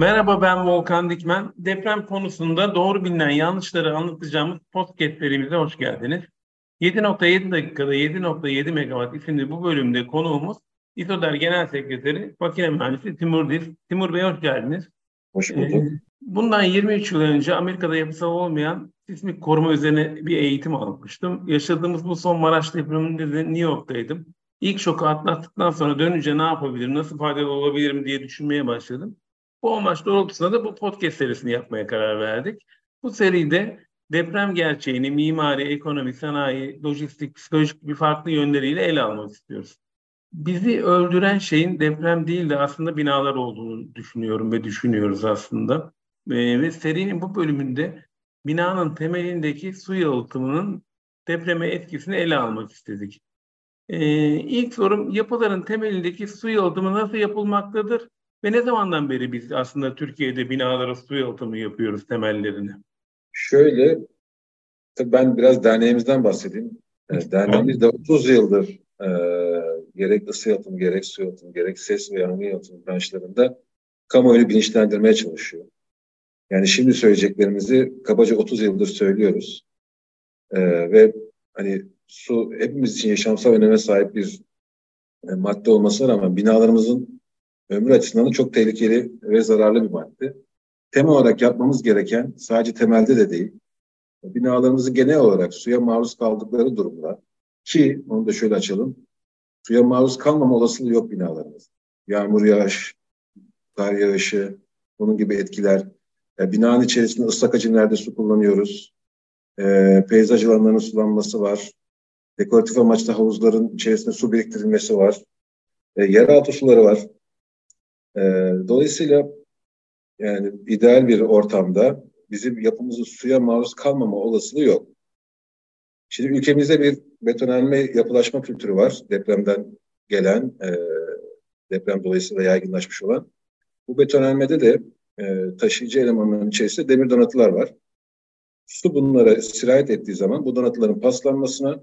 Merhaba ben Volkan Dikmen. Deprem konusunda doğru bilinen yanlışları anlatacağımız podcastlerimize hoş geldiniz. 7.7 dakikada 7.7 megawatt isimli bu bölümde konuğumuz İSODER Genel Sekreteri Makine Mühendisi Timur Diz. Timur Bey hoş geldiniz. Hoş bulduk. Ee, bundan 23 yıl önce Amerika'da yapısal olmayan sismik koruma üzerine bir eğitim almıştım. Yaşadığımız bu son Maraş depreminde de New York'taydım. İlk şoku atlattıktan sonra dönünce ne yapabilirim, nasıl faydalı olabilirim diye düşünmeye başladım. Bu amaç doğrultusunda da bu podcast serisini yapmaya karar verdik. Bu seride deprem gerçeğini mimari, ekonomi, sanayi, lojistik, psikolojik bir farklı yönleriyle ele almak istiyoruz. Bizi öldüren şeyin deprem değil de aslında binalar olduğunu düşünüyorum ve düşünüyoruz aslında. Ee, ve serinin bu bölümünde binanın temelindeki su yalıtımının depreme etkisini ele almak istedik. Ee, ilk sorum yapıların temelindeki su yalıtımı nasıl yapılmaktadır ve ne zamandan beri biz aslında Türkiye'de binalara su yalıtımı yapıyoruz temellerini? Şöyle, tabii ben biraz derneğimizden bahsedeyim. E, derneğimiz de 30 yıldır e, gerek ısı yalıtımı, gerek su yalıtımı, gerek ses ve yangın yalıtımı branşlarında kamuoyunu bilinçlendirmeye çalışıyor. Yani şimdi söyleyeceklerimizi kabaca 30 yıldır söylüyoruz. E, ve hani su hepimiz için yaşamsal öneme sahip bir e, madde olmasına rağmen binalarımızın ömrü açısından da çok tehlikeli ve zararlı bir madde. Temel olarak yapmamız gereken sadece temelde de değil, binalarımızı genel olarak suya maruz kaldıkları durumda ki onu da şöyle açalım. Suya maruz kalmama olasılığı yok binalarımız. Yağmur yağış, kar yağışı, bunun gibi etkiler. E, binanın içerisinde ıslak hacimlerde su kullanıyoruz. E, peyzaj alanlarının sulanması var. Dekoratif amaçlı havuzların içerisinde su biriktirilmesi var. E, yeraltı suları var. E, dolayısıyla yani ideal bir ortamda bizim yapımızın suya maruz kalmama olasılığı yok. Şimdi ülkemizde bir betonelme yapılaşma kültürü var. Depremden gelen, e, deprem dolayısıyla yaygınlaşmış olan. Bu betonelmede de e, taşıyıcı elemanların içerisinde demir donatılar var. Su bunlara sirayet ettiği zaman bu donatıların paslanmasına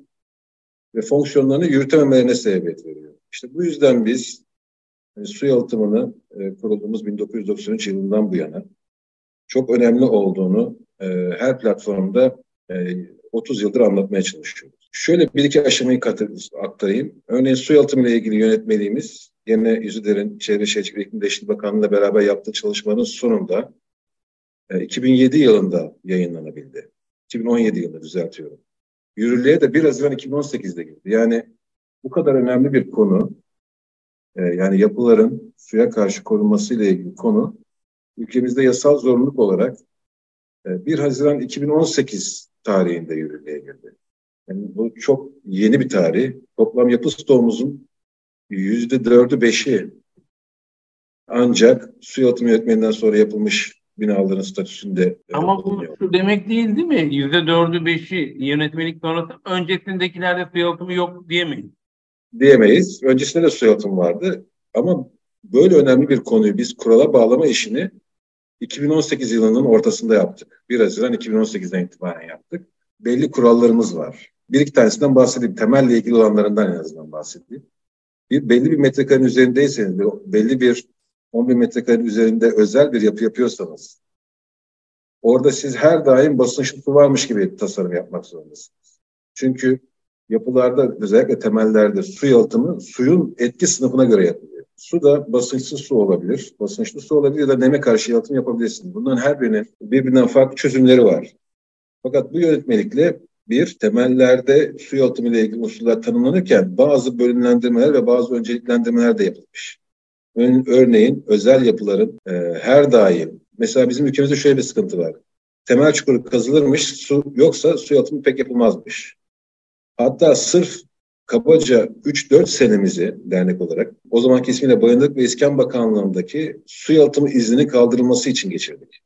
ve fonksiyonlarını yürütememelerine sebebiyet veriyor. İşte bu yüzden biz yani su yalıtımını e, kurulduğumuz 1993 yılından bu yana çok önemli olduğunu e, her platformda e, 30 yıldır anlatmaya çalışıyoruz. Şöyle bir iki aşamayı aktarayım. Örneğin su yalıtımı ile ilgili yönetmeliğimiz yine İzüder'in Çevre Şehircilik ve İklim Değişikliği Bakanlığı'yla beraber yaptığı çalışmanın sonunda e, 2007 yılında yayınlanabildi. 2017 yılında düzeltiyorum. Yürürlüğe de 1 Haziran 2018'de girdi. Yani bu kadar önemli bir konu e, yani yapıların suya karşı korunması ile ilgili konu ülkemizde yasal zorunluluk olarak e, 1 Haziran 2018 tarihinde yürürlüğe girdi. Yani bu çok yeni bir tarih. Toplam yapı stoğumuzun yüzde dördü beşi ancak su yalıtım yönetmeninden sonra yapılmış binaların statüsünde. Ama bu şu demek değil değil mi? Yüzde dördü beşi yönetmelik sonrası öncesindekilerde su yalıtımı yok diyemeyiz diyemeyiz. Öncesinde de su yalıtım vardı. Ama böyle önemli bir konuyu biz kurala bağlama işini 2018 yılının ortasında yaptık. 1 Haziran 2018'den itibaren yaptık. Belli kurallarımız var. Bir iki tanesinden bahsedeyim. Temelle ilgili olanlarından en azından bahsedeyim. Bir, belli bir metrekarenin üzerindeyseniz, belli bir 10 bin metrekarenin üzerinde özel bir yapı yapıyorsanız, orada siz her daim basınçlı varmış gibi tasarım yapmak zorundasınız. Çünkü yapılarda özellikle temellerde su yalıtımı suyun etki sınıfına göre yapılıyor. Su da basınçsız su olabilir, basınçlı su olabilir ya da neme karşı yalıtım yapabilirsiniz. Bunların her birinin birbirinden farklı çözümleri var. Fakat bu yönetmelikle bir, temellerde su yalıtımı ile ilgili usuller tanımlanırken bazı bölümlendirmeler ve bazı önceliklendirmeler de yapılmış. Örneğin özel yapıların e, her daim, mesela bizim ülkemizde şöyle bir sıkıntı var. Temel çukuru kazılırmış, su yoksa su yalıtımı pek yapılmazmış. Hatta sırf kabaca 3-4 senemizi dernek olarak o zamanki ismiyle Bayındık ve İskan Bakanlığı'ndaki su yalıtımı iznini kaldırılması için geçirdik.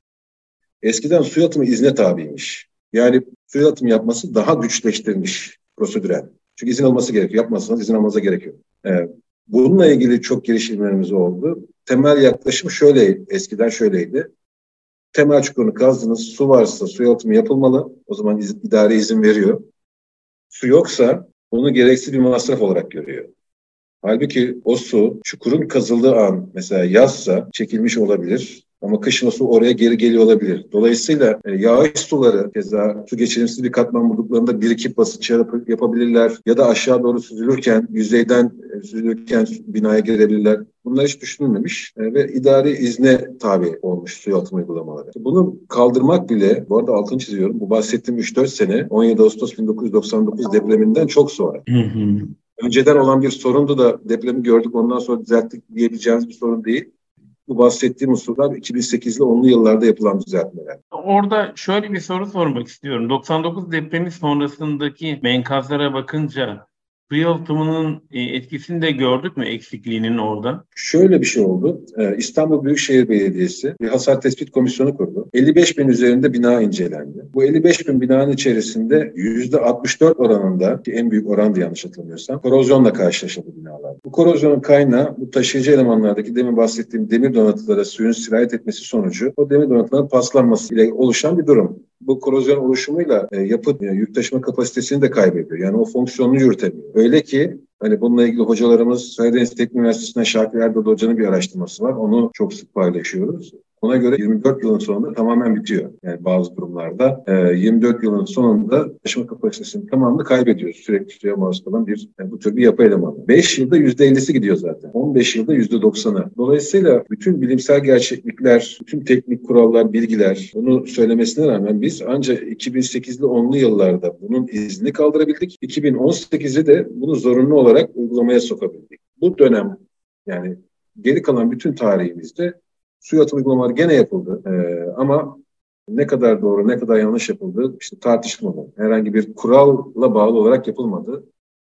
Eskiden su yalıtımı izne tabiymiş. Yani su yalıtımı yapması daha güçleştirilmiş prosedürel. Çünkü izin alması gerekiyor. Yapmazsanız izin almanıza gerekiyor. Ee, bununla ilgili çok girişimlerimiz oldu. Temel yaklaşım şöyle, eskiden şöyleydi. Temel çukurunu kazdınız, su varsa su yalıtımı yapılmalı. O zaman iz, idare izin veriyor. Su yoksa bunu gereksiz bir masraf olarak görüyor. Halbuki o su çukurun kazıldığı an mesela yazsa çekilmiş olabilir. Ama kışın su oraya geri geliyor olabilir. Dolayısıyla e, yağış suları keza su geçirimsiz bir katman bulduklarında birikip basınç yapabilirler ya da aşağı doğru süzülürken yüzeyden e, süzülürken binaya girebilirler. Bunlar hiç düşünülmemiş e, ve idari izne tabi olmuş su yalıtım uygulamaları. Bunu kaldırmak bile, bu arada altını çiziyorum, bu bahsettiğim 3-4 sene 17 Ağustos 1999 depreminden çok sonra. Hı hı. Önceden olan bir sorundu da depremi gördük ondan sonra düzelttik diyebileceğimiz bir sorun değil bu bahsettiğim unsurlar 2008'li 10'lu yıllarda yapılan düzeltmeler. Orada şöyle bir soru sormak istiyorum. 99 depremi sonrasındaki menkazlara bakınca su yalıtımının e, etkisini de gördük mü eksikliğinin orada? Şöyle bir şey oldu. Ee, İstanbul Büyükşehir Belediyesi bir hasar tespit komisyonu kurdu. 55 bin üzerinde bina incelendi. Bu 55 bin binanın içerisinde %64 oranında ki en büyük orandı yanlış hatırlamıyorsam korozyonla karşılaşıldı binalar. Bu korozyonun kaynağı bu taşıyıcı elemanlardaki demin bahsettiğim demir donatılara suyun sirayet etmesi sonucu o demir donatıların paslanması ile oluşan bir durum bu korozyon oluşumuyla e, yapı yani yük taşıma kapasitesini de kaybediyor. Yani o fonksiyonunu yürütemiyor. Öyle ki Hani bununla ilgili hocalarımız Karadeniz Teknik Üniversitesi'nden Şakir Erdoğan Hoca'nın bir araştırması var. Onu çok sık paylaşıyoruz. Ona göre 24 yılın sonunda tamamen bitiyor. Yani bazı durumlarda e, 24 yılın sonunda taşıma kapasitesinin tamamını kaybediyoruz. Sürekli suya maruz kalan bir yani bu tür bir yapı elemanı. 5 yılda %50'si gidiyor zaten. 15 yılda %90'ı. Dolayısıyla bütün bilimsel gerçeklikler, bütün teknik kurallar, bilgiler bunu söylemesine rağmen biz ancak 2008'li 10'lu yıllarda bunun izni kaldırabildik. 2018'de de bunu zorunlu olarak uygulamaya sokabildik. Bu dönem yani geri kalan bütün tarihimizde su yalıtım uygulamaları gene yapıldı. Ee, ama ne kadar doğru, ne kadar yanlış yapıldı işte tartışmalı. Herhangi bir kuralla bağlı olarak yapılmadı.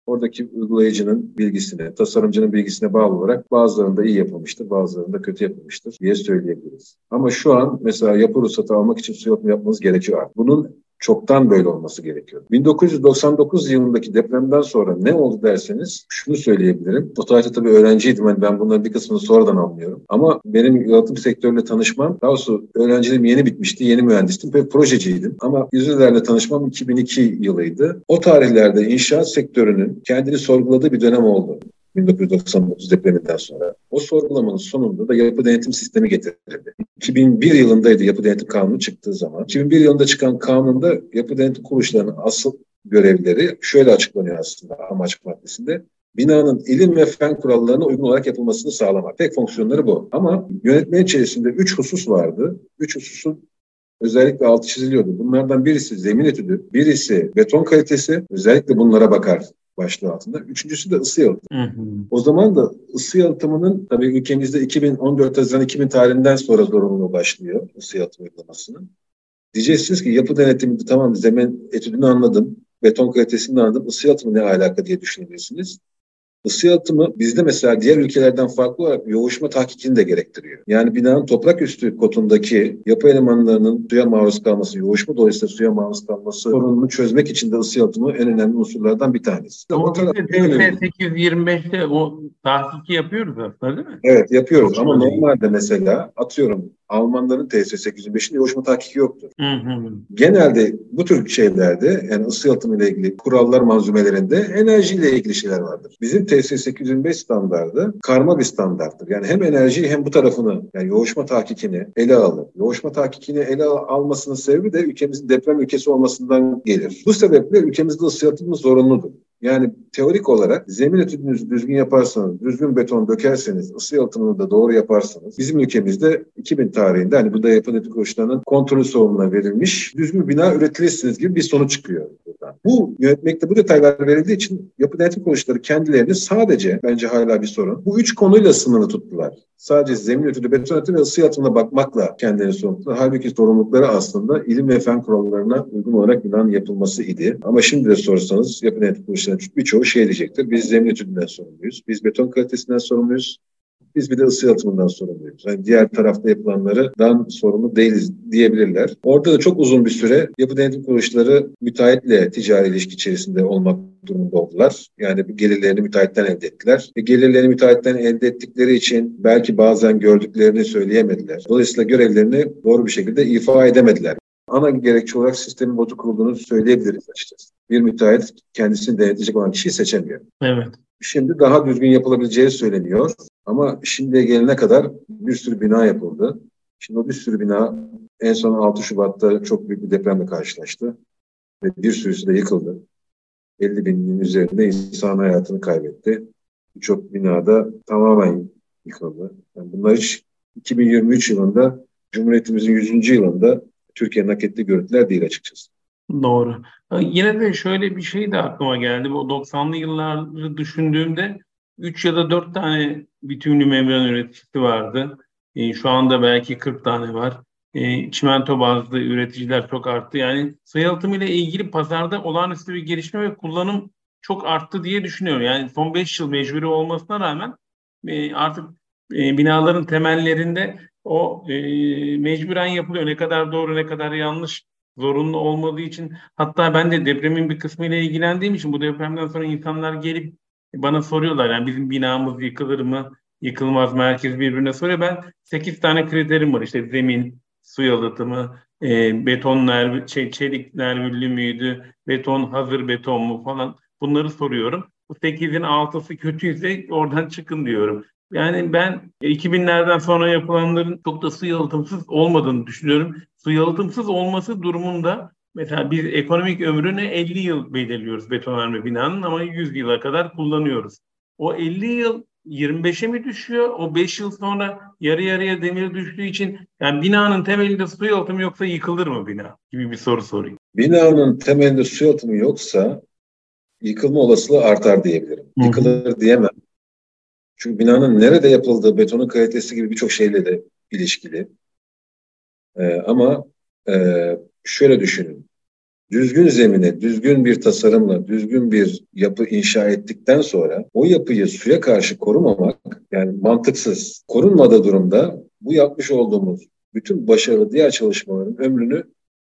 Oradaki uygulayıcının bilgisine, tasarımcının bilgisine bağlı olarak bazılarında iyi yapılmıştır, bazılarında kötü yapılmıştır diye söyleyebiliriz. Ama şu an mesela yapı ruhsatı almak için su yalıtımı yapmanız gerekiyor. Bunun çoktan böyle olması gerekiyor. 1999 yılındaki depremden sonra ne oldu derseniz şunu söyleyebilirim. O tarihte tabii öğrenciydim. Yani ben bunların bir kısmını sonradan anlıyorum. Ama benim yalıtım sektörüyle tanışmam, daha doğrusu öğrenciliğim yeni bitmişti. Yeni mühendistim ve projeciydim. Ama yüzlerle tanışmam 2002 yılıydı. O tarihlerde inşaat sektörünün kendini sorguladığı bir dönem oldu. 1999 depreminden sonra. O sorgulamanın sonunda da yapı denetim sistemi getirildi. 2001 yılındaydı yapı denetim kanunu çıktığı zaman. 2001 yılında çıkan kanunda yapı denetim kuruluşlarının asıl görevleri şöyle açıklanıyor aslında amaç maddesinde. Binanın ilim ve fen kurallarına uygun olarak yapılmasını sağlamak. Tek fonksiyonları bu. Ama yönetmen içerisinde üç husus vardı. Üç hususun özellikle altı çiziliyordu. Bunlardan birisi zemin etüdü, birisi beton kalitesi, özellikle bunlara bakar başlığı altında. Üçüncüsü de ısı yalıtımı. O zaman da ısı yalıtımının tabii ülkemizde 2014 Haziran 2000 tarihinden sonra zorunluluğu başlıyor ısı yalıtım uygulamasının. Diyeceksiniz ki yapı denetiminde tamam zemin etüdünü anladım, beton kalitesini anladım, ısı yalıtımı ne alaka diye düşünebilirsiniz. Isı yalıtımı bizde mesela diğer ülkelerden farklı olarak yoğuşma tahkikini de gerektiriyor. Yani binanın toprak üstü kotundaki yapı elemanlarının suya maruz kalması, yoğuşma dolayısıyla suya maruz kalması sorununu çözmek için de ısı yalıtımı en önemli unsurlardan bir tanesi. Ama biz de DS 825'te o tahkiki yapıyoruz aslında değil mi? Evet yapıyoruz Çok ama normalde mesela atıyorum Almanların TS805'inde yoğuşma tahkiki yoktur. Hı hı. Genelde bu tür şeylerde yani ısı yalıtımı ile ilgili kurallar malzemelerinde enerjiyle ilgili şeyler vardır. Bizim TS825 standardı karma bir standarttır. Yani hem enerjiyi hem bu tarafını yani yoğuşma tahkikini ele alır. Yoğuşma tahkikini ele almasının sebebi de ülkemizin deprem ülkesi olmasından gelir. Bu sebeple ülkemizde ısı yalıtımı zorunludur. Yani teorik olarak zemin etüdünüzü düzgün yaparsanız, düzgün beton dökerseniz, ısı yalıtımını da doğru yaparsanız bizim ülkemizde 2000 tarihinde hani bu da yapı denetim kuruluşlarının kontrolü sorumluluğuna verilmiş düzgün bina üretilirsiniz gibi bir sonuç çıkıyor buradan. Bu yönetmekte bu detaylar verildiği için yapı denetim kuruluşları kendilerini sadece bence hala bir sorun. Bu üç konuyla sınırlı tuttular. Sadece zemin etüdü, beton etüdü ve ısı yalıtımına bakmakla kendilerini sorumlular. Halbuki sorumlulukları aslında ilim ve fen kurallarına uygun olarak binanın yapılması idi. Ama şimdi de sorsanız yapı denetim kuruluşları birçoğu şey diyecektir. Biz zemin etüdünden sorumluyuz. Biz beton kalitesinden sorumluyuz. Biz bir de ısı yalıtımından sorumluyuz. Yani diğer tarafta yapılanlardan sorumlu değiliz diyebilirler. Orada da çok uzun bir süre yapı denetim kuruluşları müteahhitle ticari ilişki içerisinde olmak durumunda oldular. Yani gelirlerini müteahhitten elde ettiler. E, gelirlerini müteahhitten elde ettikleri için belki bazen gördüklerini söyleyemediler. Dolayısıyla görevlerini doğru bir şekilde ifa edemediler ana gerekçe olarak sistemin botu kurulduğunu söyleyebiliriz açıkçası. Bir müteahhit kendisini denetleyecek olan kişiyi seçemiyor. Evet. Şimdi daha düzgün yapılabileceği söyleniyor. Ama şimdiye gelene kadar bir sürü bina yapıldı. Şimdi o bir sürü bina en son 6 Şubat'ta çok büyük bir depremle karşılaştı. Ve bir sürüsü de yıkıldı. 50 binin üzerinde insan hayatını kaybetti. Birçok binada tamamen yıkıldı. Yani bunlar hiç 2023 yılında Cumhuriyetimizin 100. yılında Türkiye'nin hak ettiği görüntüler değil açıkçası. Doğru. Yine de şöyle bir şey de aklıma geldi. Bu 90'lı yılları düşündüğümde 3 ya da 4 tane bitümlü membran üreticisi vardı. E, şu anda belki 40 tane var. E, çimento bazlı üreticiler çok arttı. Yani yalıtımı ile ilgili pazarda olağanüstü bir gelişme ve kullanım çok arttı diye düşünüyorum. Yani son 5 yıl mecburi olmasına rağmen e, artık binaların temellerinde o mecburen yapılıyor. Ne kadar doğru ne kadar yanlış zorunlu olmadığı için hatta ben de depremin bir kısmıyla ilgilendiğim için bu depremden sonra insanlar gelip bana soruyorlar yani bizim binamız yıkılır mı? Yıkılmaz mı? Herkes birbirine soruyor. Ben 8 tane kriterim var. İşte zemin, su yalıtımı, e, beton nerv, şey, çelik nervüllü müydü, beton hazır beton mu falan bunları soruyorum. Bu 8'in 6'sı kötüyse oradan çıkın diyorum. Yani ben 2000'lerden sonra yapılanların çok da su yalıtımsız olmadığını düşünüyorum. Su yalıtımsız olması durumunda mesela biz ekonomik ömrünü 50 yıl belirliyoruz betonarme binanın ama 100 yıla kadar kullanıyoruz. O 50 yıl 25'e mi düşüyor? O 5 yıl sonra yarı yarıya demir düştüğü için yani binanın temelinde su yalıtımı yoksa yıkılır mı bina? Gibi bir soru sorayım. Binanın temelinde su yalıtımı yoksa yıkılma olasılığı artar diyebilirim. Hı-hı. Yıkılır diyemem. Çünkü binanın nerede yapıldığı, betonun kalitesi gibi birçok şeyle de ilişkili. Ee, ama e, şöyle düşünün. Düzgün zemine, düzgün bir tasarımla, düzgün bir yapı inşa ettikten sonra o yapıyı suya karşı korumamak yani mantıksız. Korunmadığı durumda bu yapmış olduğumuz bütün başarılı diğer çalışmaların ömrünü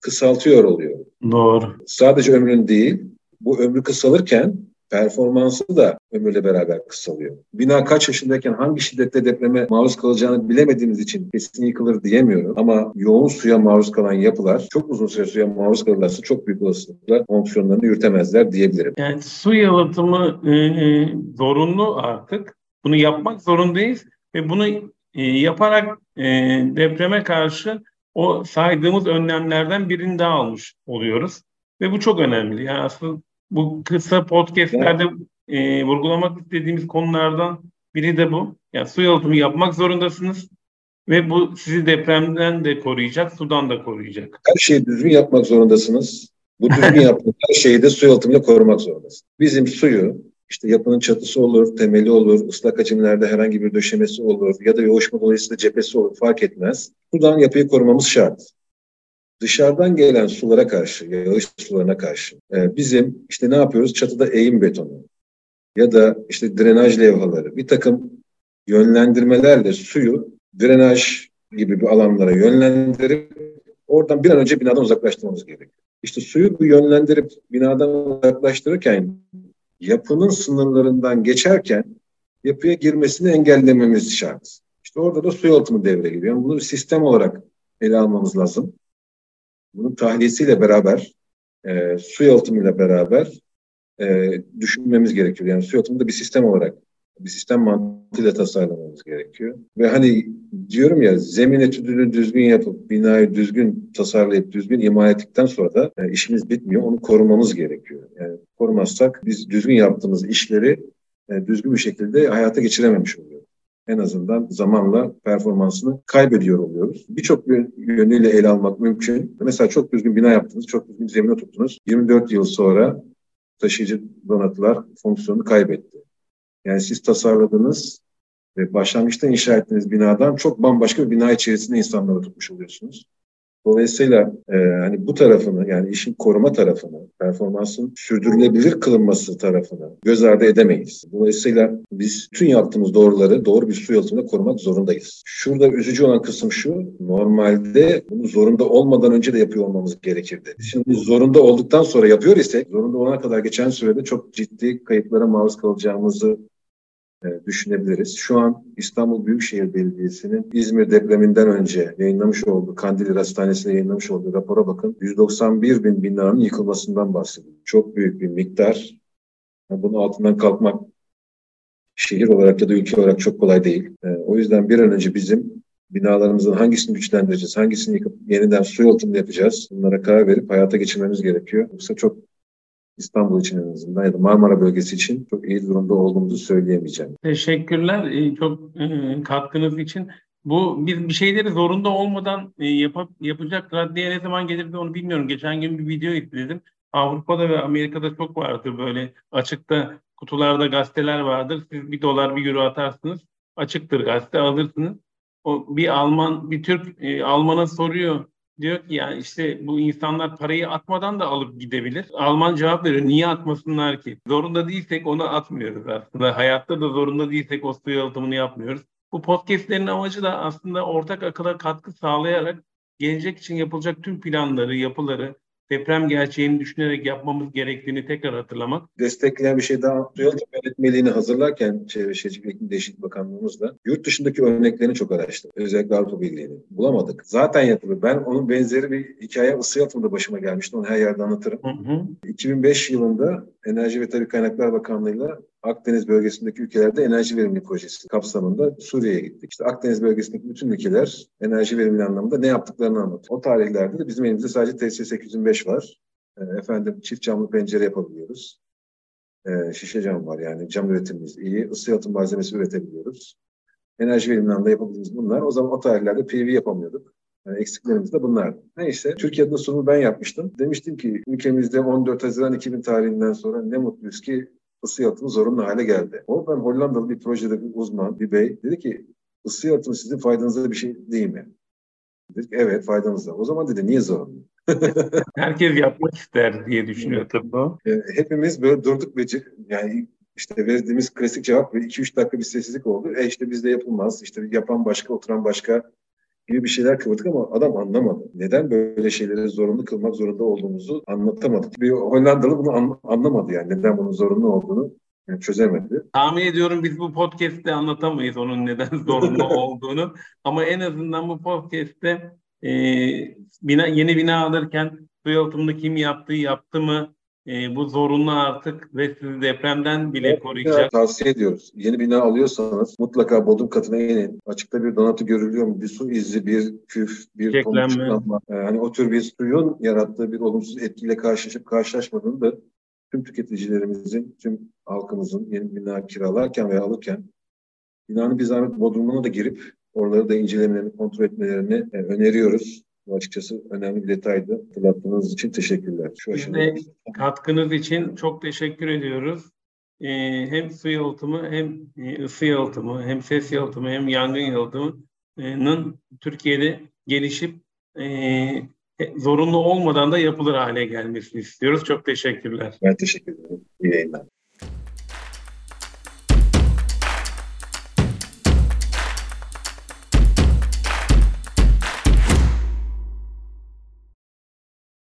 kısaltıyor oluyor. Doğru. Sadece ömrün değil, bu ömrü kısalırken performansı da ömürle beraber kısalıyor. Bina kaç yaşındayken hangi şiddette depreme maruz kalacağını bilemediğimiz için kesin yıkılır diyemiyorum. Ama yoğun suya maruz kalan yapılar çok uzun süre suya maruz kalırlarsa çok büyük olasılıkla fonksiyonlarını yürütemezler diyebilirim. Yani su yalıtımı e, e, zorunlu artık. Bunu yapmak zorundayız ve bunu e, yaparak e, depreme karşı o saydığımız önlemlerden birini daha almış oluyoruz. Ve bu çok önemli. Yani aslında bu kısa podcastlerde e, vurgulamak istediğimiz konulardan biri de bu. Yani su yalıtımı yapmak zorundasınız ve bu sizi depremden de koruyacak, sudan da koruyacak. Her şeyi düzgün yapmak zorundasınız. Bu düzgün yaptığınız her şeyi de su yalıtımıyla korumak zorundasınız. Bizim suyu işte yapının çatısı olur, temeli olur, ıslak hacimlerde herhangi bir döşemesi olur ya da yoğuşma dolayısıyla cephesi olur fark etmez. Sudan yapıyı korumamız şart dışarıdan gelen sulara karşı, yağış sularına karşı e, bizim işte ne yapıyoruz? Çatıda eğim betonu ya da işte drenaj levhaları bir takım yönlendirmelerle suyu drenaj gibi bir alanlara yönlendirip oradan bir an önce binadan uzaklaştırmamız gerekiyor. İşte suyu bu yönlendirip binadan uzaklaştırırken yapının sınırlarından geçerken yapıya girmesini engellememiz şart. İşte orada da su yalıtımı devreye giriyor. Yani bunu bir sistem olarak ele almamız lazım bunun tahliyesiyle beraber, e, su yalıtımıyla beraber e, düşünmemiz gerekiyor. Yani su yalıtımında bir sistem olarak, bir sistem mantığıyla tasarlamamız gerekiyor. Ve hani diyorum ya zemin etüdünü düzgün yapıp, binayı düzgün tasarlayıp, düzgün ima ettikten sonra da e, işimiz bitmiyor. Onu korumamız gerekiyor. Yani korumazsak biz düzgün yaptığımız işleri e, düzgün bir şekilde hayata geçirememiş oluyoruz en azından zamanla performansını kaybediyor oluyoruz. Birçok yönüyle ele almak mümkün. Mesela çok düzgün bina yaptınız, çok düzgün zemine tuttunuz. 24 yıl sonra taşıyıcı donatılar fonksiyonunu kaybetti. Yani siz tasarladığınız ve başlangıçta inşa ettiğiniz binadan çok bambaşka bir bina içerisinde insanları tutmuş oluyorsunuz. Dolayısıyla e, hani bu tarafını yani işin koruma tarafını, performansın sürdürülebilir kılınması tarafını göz ardı edemeyiz. Dolayısıyla biz tüm yaptığımız doğruları doğru bir su yalıtımında korumak zorundayız. Şurada üzücü olan kısım şu, normalde bunu zorunda olmadan önce de yapıyor olmamız gerekirdi. Şimdi zorunda olduktan sonra yapıyor isek, zorunda olana kadar geçen sürede çok ciddi kayıplara maruz kalacağımızı düşünebiliriz. Şu an İstanbul Büyükşehir Belediyesi'nin İzmir depreminden önce yayınlamış olduğu, Kandilli Hastanesi'ne yayınlamış olduğu rapora bakın. 191 bin binanın yıkılmasından bahsediyor. Çok büyük bir miktar. Bunun altından kalkmak şehir olarak ya da ülke olarak çok kolay değil. E, o yüzden bir an önce bizim binalarımızın hangisini güçlendireceğiz, hangisini yıkıp yeniden su yalıtımı yapacağız. Bunlara karar verip hayata geçirmemiz gerekiyor. Yoksa çok İstanbul için en azından ya da Marmara bölgesi için çok iyi durumda olduğumuzu söyleyemeyeceğim. Teşekkürler e, çok e, katkınız için. Bu biz bir şeyleri zorunda olmadan e, yap, yapacak raddeye ne zaman gelir de onu bilmiyorum. Geçen gün bir video izledim. Avrupa'da ve Amerika'da çok vardır böyle açıkta kutularda gazeteler vardır. Siz bir dolar bir euro atarsınız. Açıktır gazete alırsınız. O bir Alman bir Türk e, Alman'a soruyor. Diyor ki yani işte bu insanlar parayı atmadan da alıp gidebilir. Alman cevap veriyor. Niye atmasınlar ki? Zorunda değilsek onu atmıyoruz aslında. Hayatta da zorunda değilsek o su yalıtımını yapmıyoruz. Bu podcastlerin amacı da aslında ortak akıla katkı sağlayarak gelecek için yapılacak tüm planları, yapıları deprem gerçeğini düşünerek yapmamız gerektiğini tekrar hatırlamak. Destekleyen bir şey daha. Su yalıtım yönetmeliğini hazırlarken Çevre Şehircilik ve İklim Değişikliği Bakanlığımızla yurt dışındaki örneklerini çok araştırdık. Özellikle Avrupa Birliği'ni. Bulamadık. Zaten yapılır. Ben onun benzeri bir hikaye ısı yalıtımda başıma gelmişti. Onu her yerde anlatırım. Hı hı. 2005 yılında Enerji ve Tabi Kaynaklar Bakanlığı'yla Akdeniz bölgesindeki ülkelerde enerji verimli projesi kapsamında Suriye'ye gittik. İşte Akdeniz bölgesindeki bütün ülkeler enerji verimli anlamda ne yaptıklarını anlatıyor. O tarihlerde de bizim elimizde sadece TS 805 var. E, efendim çift camlı pencere yapabiliyoruz. E, şişe cam var yani cam üretimimiz iyi. Isı yalıtım malzemesi üretebiliyoruz. Enerji verimli anlamda yapabildiğimiz bunlar. O zaman o tarihlerde PV yapamıyorduk. Yani eksiklerimiz de bunlar. Neyse Türkiye'de sunumu ben yapmıştım. Demiştim ki ülkemizde 14 Haziran 2000 tarihinden sonra ne mutluyuz ki ısı yalıtımı zorunlu hale geldi. O ben Hollandalı bir projede bir uzman, bir bey dedi ki ısı yalıtımı sizin faydanıza bir şey değil mi? Dedik evet faydamızda. O zaman dedi niye zorunlu? Herkes yapmak ister diye düşünüyor tabii o. E, hepimiz böyle durduk ve yani işte verdiğimiz klasik cevap ve 2-3 dakika bir sessizlik oldu. E işte bizde yapılmaz. İşte yapan başka, oturan başka gibi bir şeyler kıvırdık ama adam anlamadı. Neden böyle şeyleri zorunlu kılmak zorunda olduğumuzu anlatamadık. Bir Hollandalı bunu an, anlamadı yani neden bunun zorunlu olduğunu yani çözemedi. Tahmin ediyorum biz bu podcast'te anlatamayız onun neden zorunlu olduğunu. Ama en azından bu podcast'te e, bina, yeni bina alırken su yalıtımını kim yaptı, yaptı mı, e, bu zorunlu artık ve sizi depremden bile evet, koruyacak. Tavsiye ediyoruz. Yeni bina alıyorsanız mutlaka bodrum katına inin. Açıkta bir donatı görülüyor mu? Bir su izi, bir küf, bir tomurcuklanma. E, yani o tür bir suyun yarattığı bir olumsuz etkiyle karşılaşıp karşılaşmadığını da tüm tüketicilerimizin, tüm halkımızın yeni bina kiralarken veya alırken binanın bir zahmet bodrumuna da girip oraları da incelemelerini, kontrol etmelerini e, öneriyoruz. Açıkçası önemli bir detaydı. Hatırlattığınız için teşekkürler. Şu Biz de katkınız için çok teşekkür ediyoruz. Ee, hem su yalıtımı hem e, ısı yalıtımı hem ses yalıtımı hem yangın yalıtımının Türkiye'de gelişip e, zorunlu olmadan da yapılır hale gelmesini istiyoruz. Çok teşekkürler. Ben teşekkür ederim. İyi yayınlar.